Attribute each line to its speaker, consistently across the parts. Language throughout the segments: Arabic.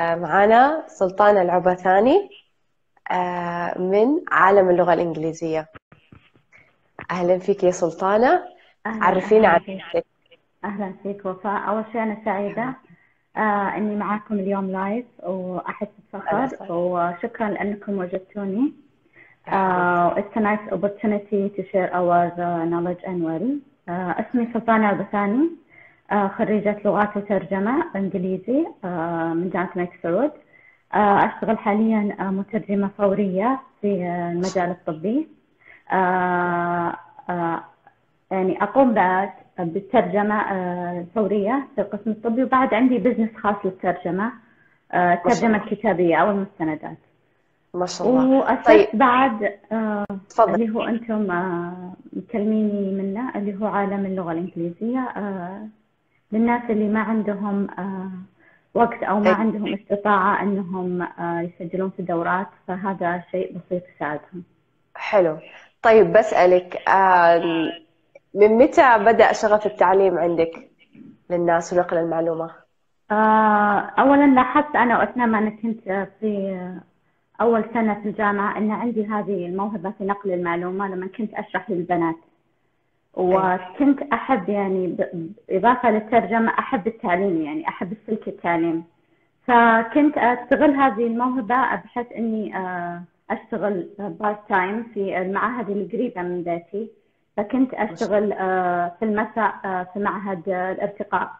Speaker 1: معنا سلطانة العبثاني آه، من عالم اللغة الإنجليزية. أهلا فيك يا سلطانة. عرفينا عن
Speaker 2: فيك.
Speaker 1: نفسك.
Speaker 2: أهلا فيك وفاء. أول شيء أنا سعيدة آه إني معاكم اليوم لايف وأحس بفخر وشكرا لأنكم وجدتوني. uh, it's a nice opportunity to share our uh, knowledge and well uh, اسمي سلطانة عبثاني uh, خريجة لغات وترجمة إنجليزي uh, من جامعة الملك سعود uh, أشتغل حاليا مترجمة فورية في المجال الطبي. يعني أقوم بعد بالترجمة آه، الفورية في القسم الطبي وبعد عندي بزنس خاص للترجمة آه، الترجمة الكتابية أو المستندات.
Speaker 1: ما شاء الله.
Speaker 2: وأسست
Speaker 1: طيب.
Speaker 2: بعد آه،
Speaker 1: تفضل.
Speaker 2: اللي هو أنتم آه، مكلميني منه اللي هو عالم اللغة الإنجليزية آه، للناس اللي ما عندهم آه، وقت أو ما عندهم استطاعة أنهم آه، يسجلون في دورات فهذا شيء بسيط يساعدهم.
Speaker 1: حلو. طيب بسألك آه، من متى بدأ شغف التعليم عندك للناس ونقل المعلومة؟
Speaker 2: آه، أولا لاحظت أنا وأثناء ما أنا كنت في أول سنة في الجامعة أن عندي هذه الموهبة في نقل المعلومة لما كنت أشرح للبنات. وكنت أحب يعني ب- إضافة للترجمة أحب التعليم يعني أحب السلك التعليم. فكنت أستغل هذه الموهبة بحيث إني آه، أشتغل part time في المعاهد القريبة من بيتي. فكنت أشتغل آه، في المساء آه، في معهد الارتقاء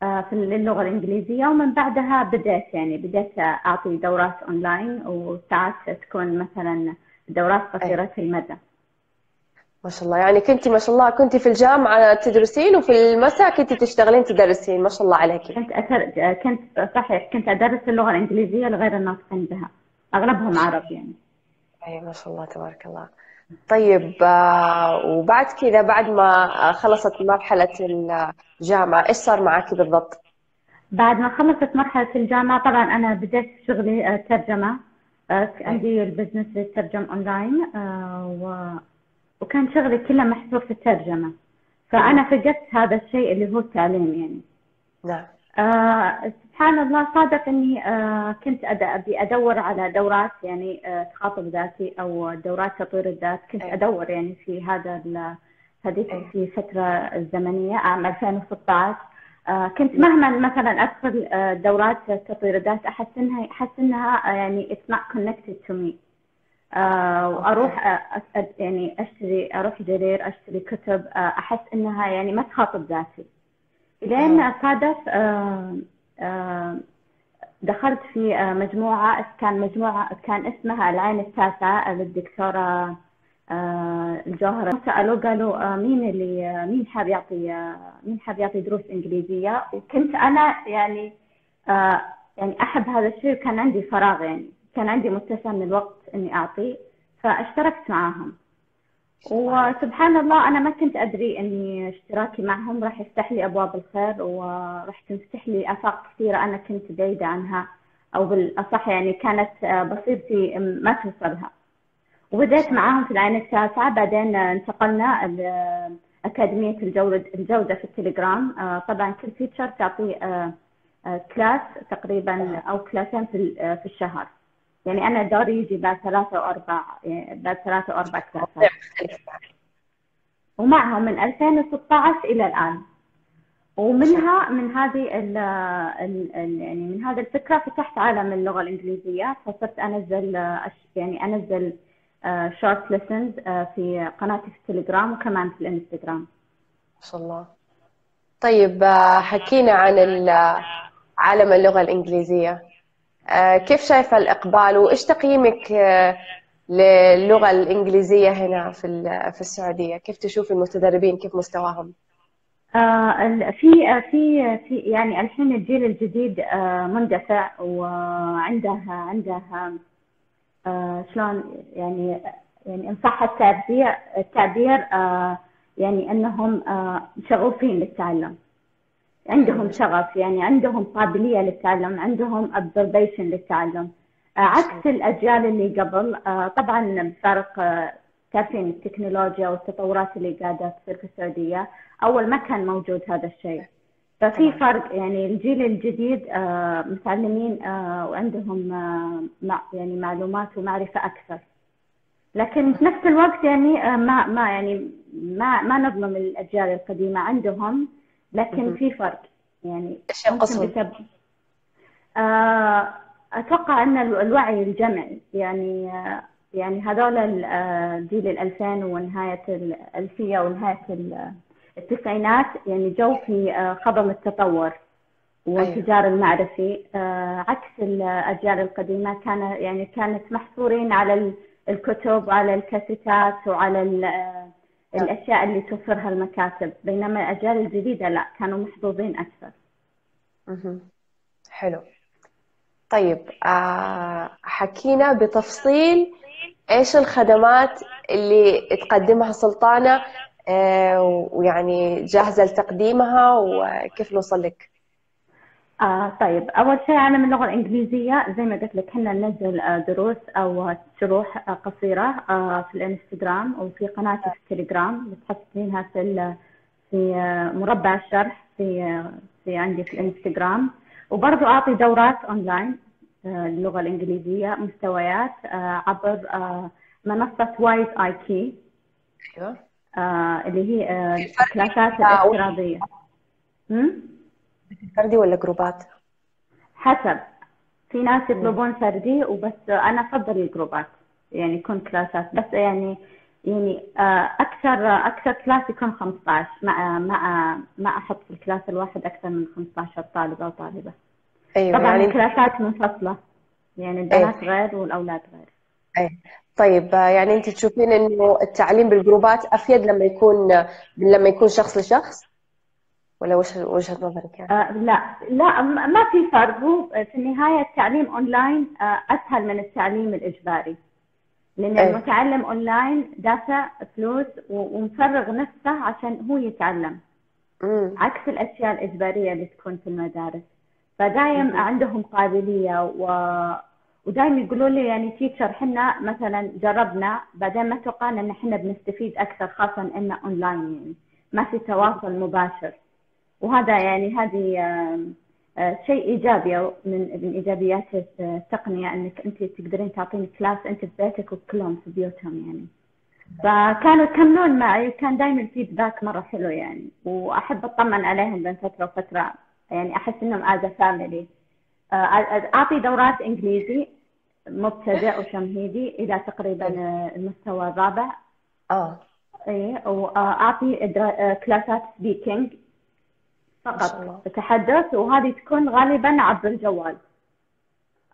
Speaker 2: في اللغة الإنجليزية. ومن بعدها بديت يعني بديت أعطي دورات أونلاين وساعات تكون مثلا دورات
Speaker 1: أي
Speaker 2: قصيرة المدى
Speaker 1: ما شاء الله. يعني كنت ما شاء الله كنت في الجامعة تدرسين وفي المساء كنت تشتغلين تدرسين. ما شاء الله عليك.
Speaker 2: كنت أتر... كنت صحيح كنت أدرس اللغة الإنجليزية لغير الناطقين بها. أغلبهم عرب يعني.
Speaker 1: أي ما شاء الله تبارك الله. طيب آه، وبعد كذا بعد ما خلصت مرحلة الجامعة إيش صار معك بالضبط؟
Speaker 2: بعد ما خلصت مرحلة الجامعة طبعا أنا بديت شغلي آه، ترجمة آه، عندي ال business للترجم أونلاين و... وكان شغلي كله محصور في الترجمة. فأنا فقدت هذا الشيء اللي هو التعليم يعني.
Speaker 1: نعم.
Speaker 2: آه سبحان الله صادف إني آه كنت أبي أدور على دورات يعني آه تخاطب ذاتي أو دورات تطوير الذات. كنت
Speaker 1: أي.
Speaker 2: أدور يعني في هذا ال- هذيك في فترة الزمنية عام 2016 آه كنت
Speaker 1: نعم
Speaker 2: مهما مثلا أدخل آه دورات تطوير الذات أحس إنها أحس إنها آه يعني it's not connected to me. آه وأروح يعني أشتري أروح جرير أشتري كتب آه أحس إنها يعني ما تخاطب ذاتي. لين صادف آه، آه، دخلت في مجموعة كان مجموعة كان اسمها العين التاسعة للدكتورة الجوهرة. سألوا قالوا مين اللي مين حاب يعطي مين حاب يعطي دروس إنجليزية؟ وكنت أنا يعني يعني أحب هذا الشيء وكان عندي فراغ يعني. كان عندي متسع من الوقت إني أعطي فاشتركت معاهم. وسبحان الله أنا ما كنت أدري إني اشتراكي معهم راح يفتح لي أبواب الخير وراح تنفتح لي آفاق كثيرة أنا كنت بعيدة عنها أو بالأصح يعني كانت آه، بصيرتي ما توصلها. وبدأت معاهم في العين التاسعة بعدين آه، انتقلنا ل- أكاديمية الجودة الجودة في التليجرام. آه، طبعا كل teacher تعطي آه، آه، class تقريبا أو كلاسين آه، في الشهر. يعني أنا دوري يجي بعد ثلاثة وأربع يعني بعد ثلاثة وأربع كلاسات.
Speaker 1: يعني
Speaker 2: ومعهم من 2016 إلى الآن.
Speaker 1: ما شاء
Speaker 2: ومنها من هذه ال ال ال يعني من هذه الفكرة فتحت عالم اللغة الإنجليزية. فصرت آه، أش- يعني أنزل short lessons في قناتي في التليجرام وكمان في الإنستغرام.
Speaker 1: ما شاء الله. طيب آه، حكينا عن ال- عالم اللغة الإنجليزية. آه، كيف شايفة الإقبال وإيش تقييمك آه، للغة الإنجليزية هنا في في السعودية؟ كيف تشوفي المتدربين؟ كيف مستواهم؟
Speaker 2: آه، في آه، في في يعني الحين الجيل الجديد آه، مندفع وعنده عنده آه، شلون يعني يعني إن صح التعبير التعبير آه، يعني أنهم آه، شغوفين للتعلم عندهم. شغف يعني عندهم قابلية للتعلم عندهم observation للتعلم. آه، عكس الأجيال اللي قبل آه، طبعا بفارق آه، تعرفين التكنولوجيا والتطورات اللي قاعدة تصير في السعودية. أول ما كان موجود هذا الشيء. ففي. فرق يعني الجيل الجديد آه، متعلمين آه، وعندهم آه، يعني معلومات ومعرفة أكثر. لكن في نفس الوقت يعني آه، ما ما يعني ما ما نظلم الأجيال القديمة. عندهم لكن. في فرق. يعني
Speaker 1: إيش؟
Speaker 2: بسبب آه، أتوقع أن الو- الوعي الجمعي. يعني آه، يعني هذول ال- آه، جيل الألفين ونهاية الألفية ونهاية ال- التسعينات. يعني جو في خضم التطور والانفجار المعرفي. آه، عكس الأجيال القديمة كان يعني كانت محصورين على ال- الكتب وعلى الكاسيتات وعلى ال- الأشياء اللي توفرها المكاتب بينما الأجيال الجديدة لا كانوا محظوظين أكثر.
Speaker 1: مهم. حلو. طيب آه حكينا بتفصيل إيش الخدمات اللي تقدمها سلطانة آه ويعني جاهزة لتقديمها وكيف نوصل لك؟
Speaker 2: آه طيب. أول شيء عالم اللغة الإنجليزية. زي ما قلت لك إحنا ننزل آه دروس أو شروح آه قصيرة آه في الإنستغرام وفي قناتي في التليجرام. بتحصلينها في في مربع الشرح في في عندي في الإنستغرام. وبرضو أعطي دورات أونلاين آه اللغة الإنجليزية مستويات عبر منصة WizIQ
Speaker 1: أيوه.
Speaker 2: آه اللي هي الكلاسات الافتراضية. هم؟
Speaker 1: فردي ولا جروبات؟
Speaker 2: حسب. في ناس يطلبون فردي وبس أنا أفضل الجروبات. يعني يكون كلاسات. بس يعني يعني آه، أكثر أكثر class يكون 15 ما ما ما أحط في ال class الواحد أكثر من 15 طالب أو طالبه
Speaker 1: أيوه
Speaker 2: طبعا
Speaker 1: يعني
Speaker 2: الكلاسات منفصلة. يعني البنات غير والأولاد غير.
Speaker 1: أي. طيب آه، يعني أنت تشوفين إنه التعليم بالجروبات أفيد لما يكون لما يكون شخص لشخص؟ ولا وش وجهة نظرك يعني؟
Speaker 2: آه لا لا ما في فرق. هو في النهاية التعليم أونلاين آه أسهل من التعليم الإجباري. لأن
Speaker 1: أي.
Speaker 2: المتعلم أونلاين دافع فلوس ومفرغ نفسه عشان هو يتعلم.
Speaker 1: امم
Speaker 2: عكس الأشياء الإجبارية اللي تكون في المدارس. فدايم عندهم قابلية و... ودايم يقولوا لي يعني teacher حنا مثلا جربنا بعدين ما توقعنا إن إحنا بنستفيد أكثر خاصة إنه اونلاين يعني. ما في تواصل مباشر. وهذا يعني هذه آه، شيء إيجابي من من إيجابيات التقنية أنك أنت تقدرين تعطين class أنت في بيتك وكلهم في بيوتهم يعني. فكانوا يكملون معي وكان دائما ال feedback مرة حلو يعني. وأحب أطمن عليهم بين فترة وفترة. يعني أحس إنهم as family أعطي دورات إنجليزي مبتدئ وتمهيدي إلى تقريبا آه، المستوى الرابع.
Speaker 1: آه.
Speaker 2: اي وأعطي آه، كلاسات
Speaker 1: speaking.
Speaker 2: فقط تحدث وهذه تكون غالبا عبر الجوال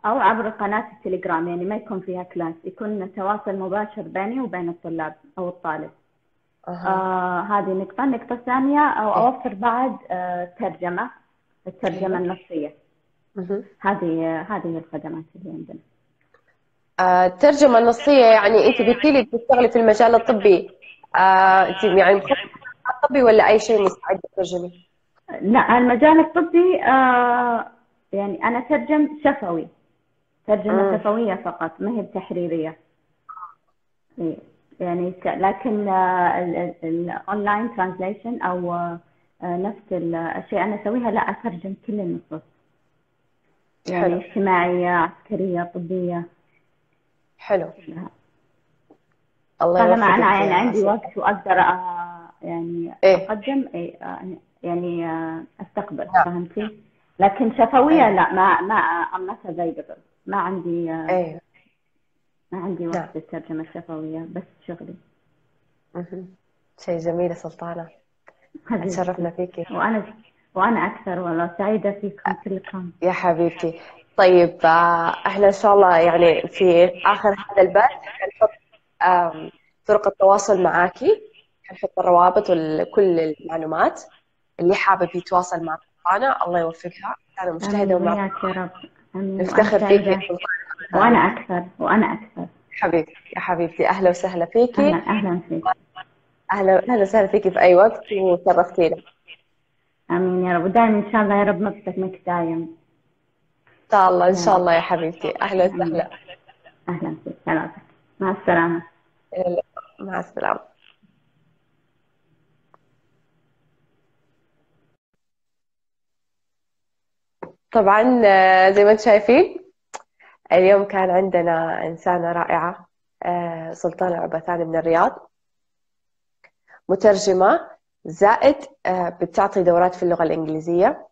Speaker 2: أو عبر قناة التليجرام يعني ما يكون فيها class يكون تواصل مباشر بيني وبين الطلاب أو الطالب.
Speaker 1: أها.
Speaker 2: آه هذه نقطة. النقطة الثانية أو أوفر بعد آه ترجمة الترجمة النصية.
Speaker 1: مهم.
Speaker 2: هذه هذه هي الخدمات اللي عندنا.
Speaker 1: آه، الترجمة النصية يعني أنت قلتي لي بتشتغلي في المجال الطبي. آه، أنت يعني مختصة المجال الطبي ولا أي شيء مستعدة تترجمي؟
Speaker 2: لا المجال الطبي آه يعني أنا ترجم شفوي ترجمة
Speaker 1: مم.
Speaker 2: شفوية فقط ما هي بتحريرية إيه، يعني لكن ال online translation أو آه، نفس الأشياء أنا أسويها لا أترجم كل النصوص. يعني اجتماعية عسكرية طبية
Speaker 1: حلو الله
Speaker 2: طالما أنا يعني عندي. وقت وأقدر آه، يعني
Speaker 1: إيه.
Speaker 2: أقدم إيه، آه، يعني آه، أستقبل
Speaker 1: نعم.
Speaker 2: فهمتي؟ لكن شفوية
Speaker 1: إيه.
Speaker 2: لا ما ما أمنتها زي قبل ما عندي آه،
Speaker 1: أيوه
Speaker 2: ما عندي
Speaker 1: نعم.
Speaker 2: وقت للترجمة الشفوية بس شغلي.
Speaker 1: شيء جميل
Speaker 2: حبيبتي.
Speaker 1: تشرفنا فيكي
Speaker 2: وأنا وأنا أكثر والله سعيدة فيكم كلكم
Speaker 1: يا حبيبتي طيب آه، إحنا إن شاء الله يعني في آخر هذا البث حنحط طرق التواصل معاكي حنحط الروابط وكل المعلومات اللي حابب يتواصل مع سلطانة الله يوفقها. أنا مجتهدة ومع
Speaker 2: يا رب.
Speaker 1: نفتخر فيك يا سلطانة
Speaker 2: وأنا أكثر. وأنا أكثر.
Speaker 1: حبيبتي يا حبيبتي. أهلا وسهلا فيكي.
Speaker 2: أهلا أهلا فيك.
Speaker 1: أهلا أهلا وسهلا فيكي في أي وقت وشرفتينا
Speaker 2: آمين يا رب. ودائما إن شاء الله يا رب مبسك دايم
Speaker 1: إن شاء الله إن شاء الله يا حبيبتي. أهلا وسهلا.
Speaker 2: أهلا فيك. مع السلامة.
Speaker 1: مع السلامة. طبعا آه، زي ما أنتم شايفين اليوم كان عندنا إنسانة رائعة آه، سلطانة عبثاني من الرياض مترجمة زائد آه، بتعطي دورات في اللغة الإنجليزية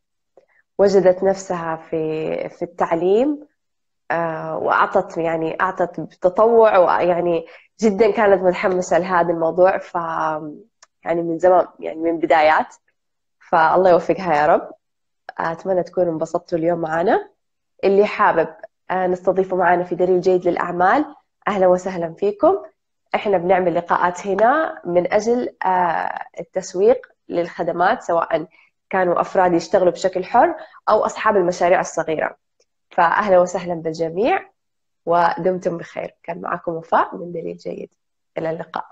Speaker 1: وجدت نفسها في في التعليم وأعطت يعني أعطت بتطوع ويعني جدا كانت متحمسة لهذا الموضوع ف يعني من زمان يعني من بدايات فالله يوفقها يا رب. أتمنى تكونوا انبسطتوا اليوم معنا. اللي حابب آه، نستضيفه معنا في دليل جيد للأعمال أهلا وسهلا فيكم. إحنا بنعمل لقاءات هنا من أجل آه، التسويق للخدمات سواء كانوا أفراد يشتغلوا بشكل حر أو أصحاب المشاريع الصغيرة. فأهلا وسهلا بالجميع ودمتم بخير. كان معكم وفاء من دليل جيد. إلى اللقاء.